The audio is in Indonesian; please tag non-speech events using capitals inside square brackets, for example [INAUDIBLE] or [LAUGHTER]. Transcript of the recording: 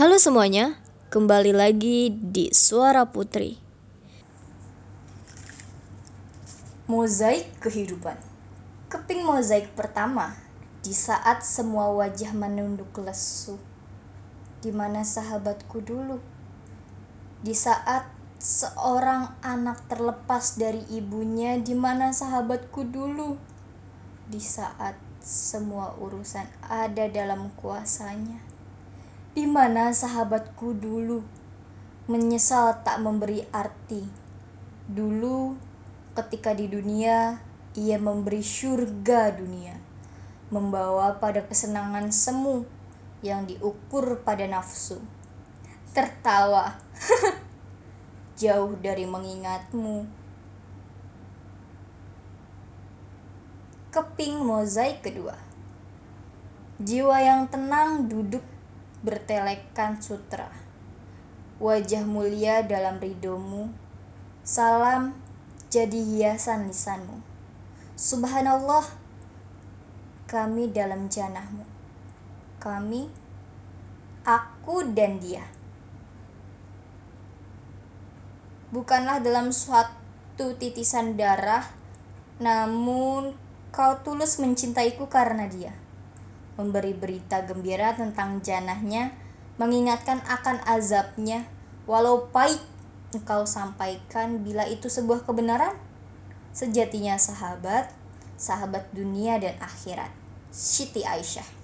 Halo semuanya, kembali lagi di Suara Putri. Mozaik kehidupan. Keping mozaik pertama di saat semua wajah menunduk lesu. Di mana sahabatku dulu? Di saat seorang anak terlepas dari ibunya, di mana sahabatku dulu? Di saat semua urusan ada dalam kuasanya. Di mana sahabatku dulu? Menyesal tak memberi arti. Dulu ketika di dunia ia memberi surga dunia, membawa pada kesenangan semu yang diukur pada nafsu. Tertawa, [LAUGHS] jauh dari mengingatmu. Keping mozaik kedua. Jiwa yang tenang duduk bertelekan sutra. Wajah mulia dalam ridomu. Salam jadi hiasan lisanmu. Subhanallah, kami dalam janahmu. Kami, aku dan dia. Bukanlah dalam suatu titisan darah, namun kau tulus mencintaiku karena dia. Memberi berita gembira tentang janahnya, mengingatkan akan azabnya, walau pahit engkau sampaikan bila itu sebuah kebenaran? Sejatinya sahabat, sahabat dunia dan akhirat. Siti Aisyah